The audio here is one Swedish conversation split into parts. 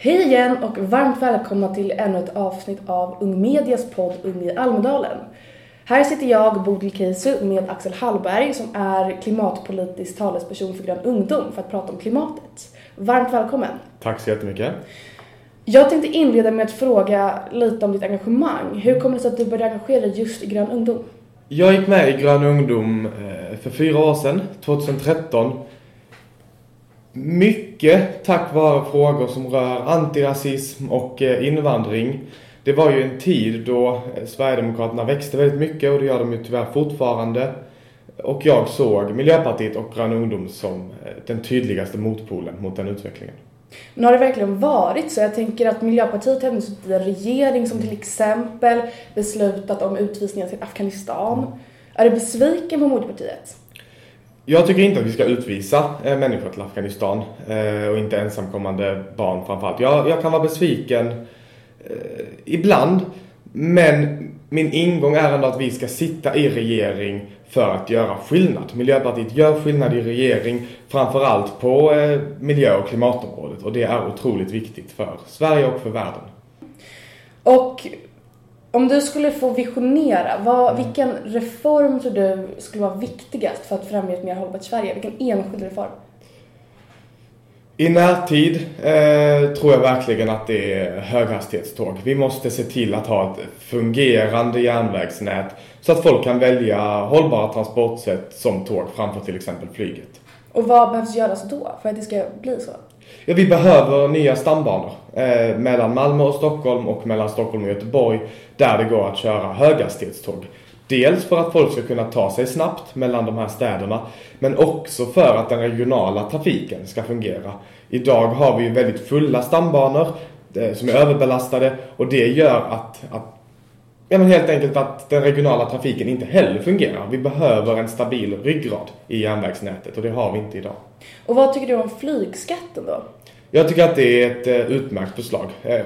Hej igen och varmt välkomna till ännu ett avsnitt av Ung Medias podd Ung i Almedalen. Här sitter jag, Bodil Keisu, med Axel Hallberg som är klimatpolitisk talesperson för Grön Ungdom för att prata om klimatet. Varmt välkommen! Tack så jättemycket. Jag tänkte inleda med att fråga lite om ditt engagemang. Hur kommer det sig att du började engagera dig just i Grön Ungdom? Jag gick med i Grön Ungdom eh, för fyra år sedan, 2013. Mycket tack vare frågor som rör antirasism och eh, invandring. Det var ju en tid då eh, Sverigedemokraterna växte väldigt mycket och det gör de ju tyvärr fortfarande. Och jag såg Miljöpartiet och Grön Ungdom som den tydligaste motpolen mot den utvecklingen. Men har det verkligen varit så? Jag tänker att Miljöpartiet har suttit i en regering som till exempel beslutat om utvisningar till Afghanistan. Mm. Är du besviken på Moderpartiet? Jag tycker inte att vi ska utvisa eh, människor till Afghanistan eh, och inte ensamkommande barn framförallt. Jag, jag kan vara besviken eh, ibland, men min ingång är ändå att vi ska sitta i regering för att göra skillnad. Miljöpartiet gör skillnad i regering, framförallt på eh, miljö och klimatområdet och det är otroligt viktigt för Sverige och för världen. Och om du skulle få visionera, vad, mm. vilken reform tror du skulle vara viktigast för att främja ett mer hållbart Sverige? Vilken enskild reform? I närtid eh, tror jag verkligen att det är höghastighetståg. Vi måste se till att ha ett fungerande järnvägsnät så att folk kan välja hållbara transportsätt som tåg framför till exempel flyget. Och vad behövs göras då för att det ska bli så? Ja, vi behöver nya stambanor eh, mellan Malmö och Stockholm och mellan Stockholm och Göteborg där det går att köra höghastighetståg. Dels för att folk ska kunna ta sig snabbt mellan de här städerna men också för att den regionala trafiken ska fungera. Idag har vi ju väldigt fulla stambanor eh, som är överbelastade och det gör att, att Ja men helt enkelt att den regionala trafiken inte heller fungerar. Vi behöver en stabil ryggrad i järnvägsnätet och det har vi inte idag. Och vad tycker du om flygskatten då? Jag tycker att det är ett eh, utmärkt förslag. Eh,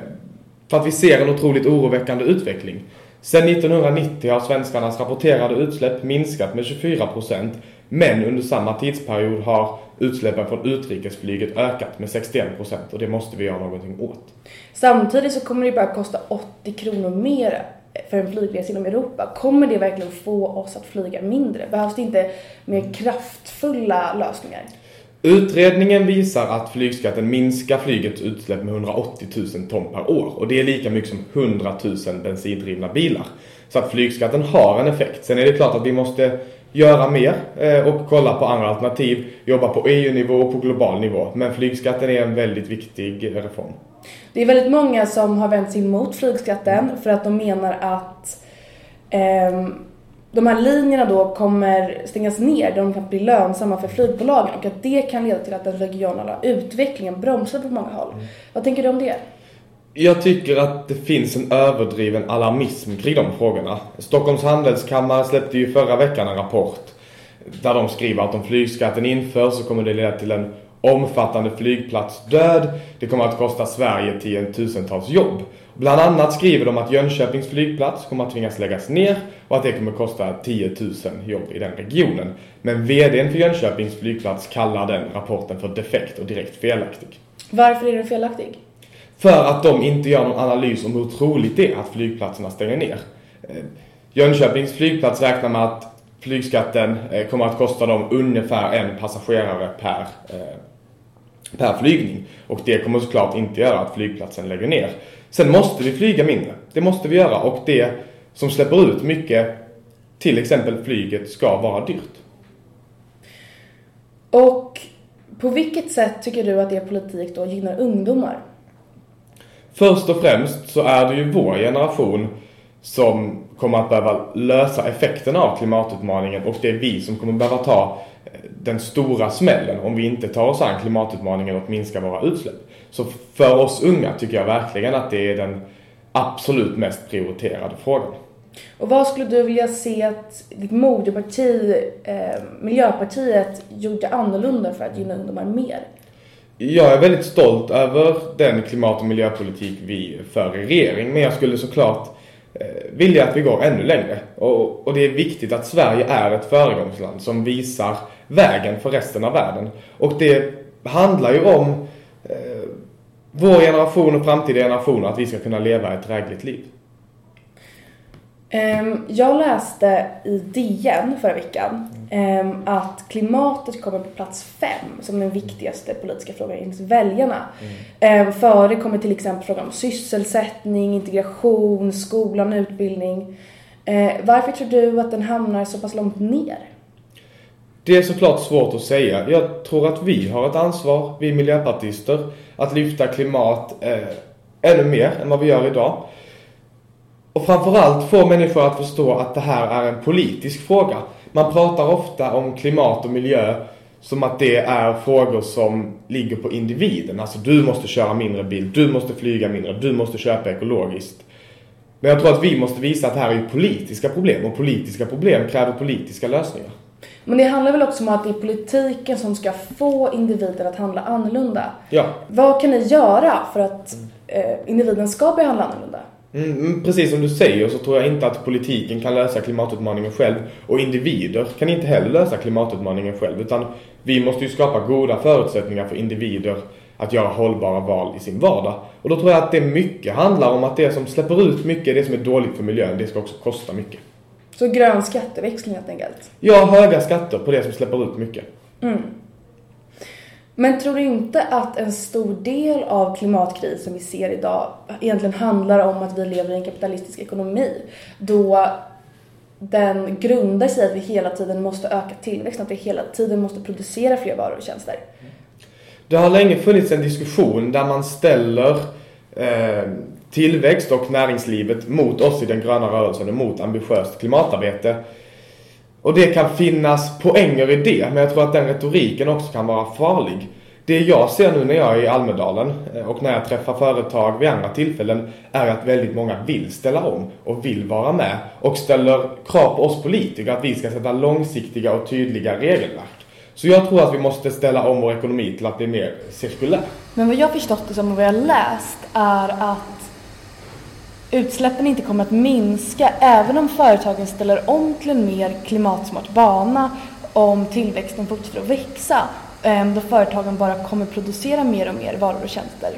för att vi ser en otroligt oroväckande utveckling. Sedan 1990 har svenskarnas rapporterade utsläpp minskat med 24% men under samma tidsperiod har utsläppen från utrikesflyget ökat med 61% och det måste vi göra någonting åt. Samtidigt så kommer det bara kosta 80 kronor mer för en flygresa inom Europa. Kommer det verkligen få oss att flyga mindre? Behövs det inte mer kraftfulla lösningar? Utredningen visar att flygskatten minskar flygets utsläpp med 180 000 ton per år och det är lika mycket som 100 000 bensindrivna bilar. Så att flygskatten har en effekt. Sen är det klart att vi måste göra mer eh, och kolla på andra alternativ, jobba på EU-nivå och på global nivå. Men flygskatten är en väldigt viktig reform. Det är väldigt många som har vänt sig emot flygskatten för att de menar att eh, de här linjerna då kommer stängas ner, de kan bli lönsamma för flygbolagen och att det kan leda till att den regionala utvecklingen bromsar på många håll. Mm. Vad tänker du om det? Jag tycker att det finns en överdriven alarmism kring de frågorna. Stockholms handelskammare släppte ju förra veckan en rapport där de skriver att om flygskatten införs så kommer det leda till en omfattande flygplatsdöd. Det kommer att kosta Sverige tiotusentals jobb. Bland annat skriver de att Jönköpings flygplats kommer att tvingas läggas ner och att det kommer att kosta 10 000 jobb i den regionen. Men VDn för Jönköpings flygplats kallar den rapporten för defekt och direkt felaktig. Varför är den felaktig? För att de inte gör någon analys om hur troligt det är att flygplatserna stänger ner. Eh, Jönköpings flygplats räknar med att flygskatten eh, kommer att kosta dem ungefär en passagerare per, eh, per flygning. Och det kommer såklart inte göra att flygplatsen lägger ner. Sen måste vi flyga mindre. Det måste vi göra och det som släpper ut mycket, till exempel flyget, ska vara dyrt. Och på vilket sätt tycker du att er politik då gynnar ungdomar? Först och främst så är det ju vår generation som kommer att behöva lösa effekterna av klimatutmaningen och det är vi som kommer behöva ta eh, den stora smällen om vi inte tar oss an klimatutmaningen och minskar våra utsläpp. Så för oss unga tycker jag verkligen att det är den absolut mest prioriterade frågan. Och vad skulle du vilja se att ditt moderparti, eh, Miljöpartiet, gjorde annorlunda för att gynna ungdomar mer? Jag är väldigt stolt över den klimat och miljöpolitik vi för i regering, men jag skulle såklart Eh, vill jag att vi går ännu längre. Och, och, det är viktigt att Sverige är ett föregångsland som visar vägen för resten av världen. Och det handlar ju om eh, vår generation och framtida generationer att vi ska kunna leva ett drägligt liv. Ehm, Jag läste i DN förra veckan ehm, att klimatet kommer på plats fem som den viktigaste politiska frågan enligt väljarna. Ehm, Före kommer till exempel frågan om sysselsättning, integration, skolan, utbildning. Varför tror du att den hamnar så pass långt ner? Det är såklart svårt att säga. Jag tror att vi har ett ansvar, vi miljöpartister, att lyfta klimat eh, ännu mer än vad vi gör idag. Och framförallt få människor att förstå att det här är en politisk fråga. Man pratar ofta om klimat och miljö som att det är frågor som ligger på individen. Alltså du måste köra mindre bil, du måste flyga mindre, du måste köpa ekologiskt. Men jag tror att vi måste visa att det här är politiska problem och politiska problem kräver politiska lösningar. Men det handlar väl också om att det är politiken som ska få individen att handla annorlunda. Ja, Vad kan ni göra för att eh, individen ska behandla annorlunda? Mm, mm, precis som du säger så tror jag inte att politiken kan lösa klimatutmaningen själv och individer kan inte heller lösa klimatutmaningen själv utan vi måste ju skapa goda förutsättningar för individer att göra hållbara val i sin vardag. Och då tror jag att det mycket handlar om att det som släpper ut mycket, det som är dåligt för miljön, det ska också kosta mycket. Så grön skatteväxling helt enkelt. Ja, höga skatter på det som släpper ut mycket. Men tror du inte att en stor del av klimatkrisen vi ser idag egentligen handlar om att vi lever i en kapitalistisk ekonomi då den grundar sig i att vi hela tiden måste öka tillväxten, att vi hela tiden måste producera fler varor och tjänster. Det har länge funnits en diskussion där man ställer eh, tillväxt och näringslivet mot oss i den gröna rörelsen och mot ambitiöst klimatarbete. Och det kan finnas poänger i det, men jag tror att den retoriken också kan vara farlig. Det jag ser nu när jag är i Almedalen eh, och när jag träffar företag vid andra tillfällen är att väldigt många vill ställa om och vill vara med och ställer krav på oss politiker att vi ska sätta långsiktiga och tydliga regelverk. Så jag tror att vi måste ställa om vår ekonomi till att bli mer cirkulär. Men vad jag förstått det som och vad jag läst är att utsläppen inte kommer att minska även om företagen ställer om till en mer klimatsmart bana om tillväxten fortsätter att växa. Eh, då företagen bara kommer producera mer och mer varor och tjänster.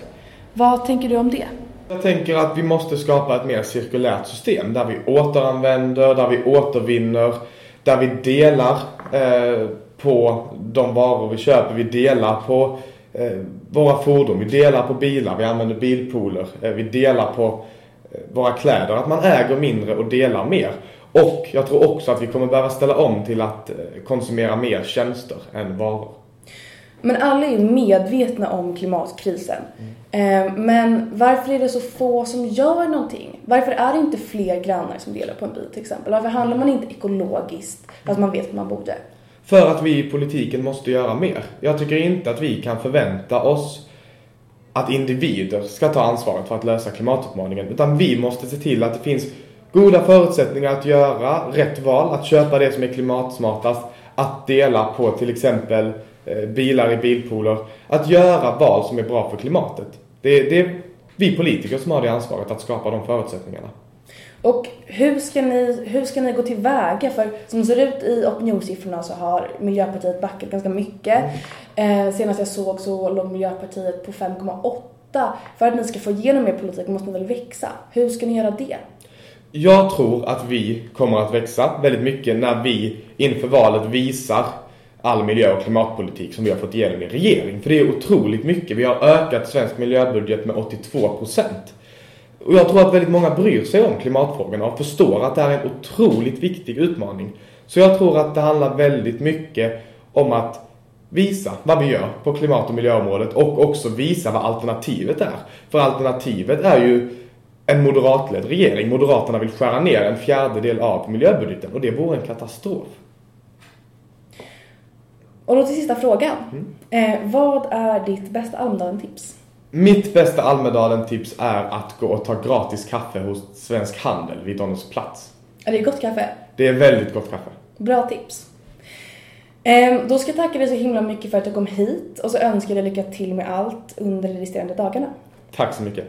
Vad tänker du om det? Jag tänker att vi måste skapa ett mer cirkulärt system där vi återanvänder, där vi återvinner, där vi delar eh, på de varor vi köper. Vi delar på eh, våra fordon, vi delar på bilar, vi använder bilpooler, eh, vi delar på våra kläder. Att man äger mindre och delar mer. Och jag tror också att vi kommer behöva ställa om till att eh, konsumera mer tjänster än varor. Men alla är medvetna om klimatkrisen. Eh, Men varför är det så få som gör någonting? Varför är det inte fler grannar som delar på en bil till exempel? Varför handlar man inte ekologiskt fast man vet att man borde? För att vi i politiken måste göra mer. Jag tycker inte att vi kan förvänta oss att individer ska ta ansvaret för att lösa klimatutmaningen. Utan vi måste se till att det finns goda förutsättningar att göra rätt val, att köpa det som är klimatsmartast, att dela på till exempel eh, bilar i bilpooler, att göra val som är bra för klimatet. Det, det är vi politiker som har det ansvaret att skapa de förutsättningarna. Och hur ska, ni, hur ska ni gå tillväga? För som det ser ut i opinionssiffrorna så har Miljöpartiet backat ganska mycket. Eh, senast jag såg så låg Miljöpartiet på 5,8. För att ni ska få igenom er politik måste ni väl växa? Hur ska ni göra det? Jag tror att vi kommer att växa väldigt mycket när vi inför valet visar all miljö och klimatpolitik som vi har fått igenom i regering. För det är otroligt mycket. Vi har ökat svensk miljöbudget med 82%. Och jag tror att väldigt många bryr sig om klimatfrågorna och förstår att det här är en otroligt viktig utmaning. Så jag tror att det handlar väldigt mycket om att visa vad vi gör på klimat och miljöområdet och också visa vad alternativet är. För alternativet är ju en moderatledd regering. Moderaterna vill skära ner en fjärdedel av miljöbudgeten och det vore en katastrof. Och då till sista frågan. Eh, vad är ditt bästa Almedalen-tips? Mitt bästa Almedalen-tips är att gå och ta gratis kaffe hos Svensk Handel vid Donners plats. Är det gott kaffe? Det är väldigt gott kaffe. Bra tips. Eh, då ska jag tacka dig så himla mycket för att du kom hit och så önskar jag dig lycka till med allt under de resterande dagarna. Tack så mycket.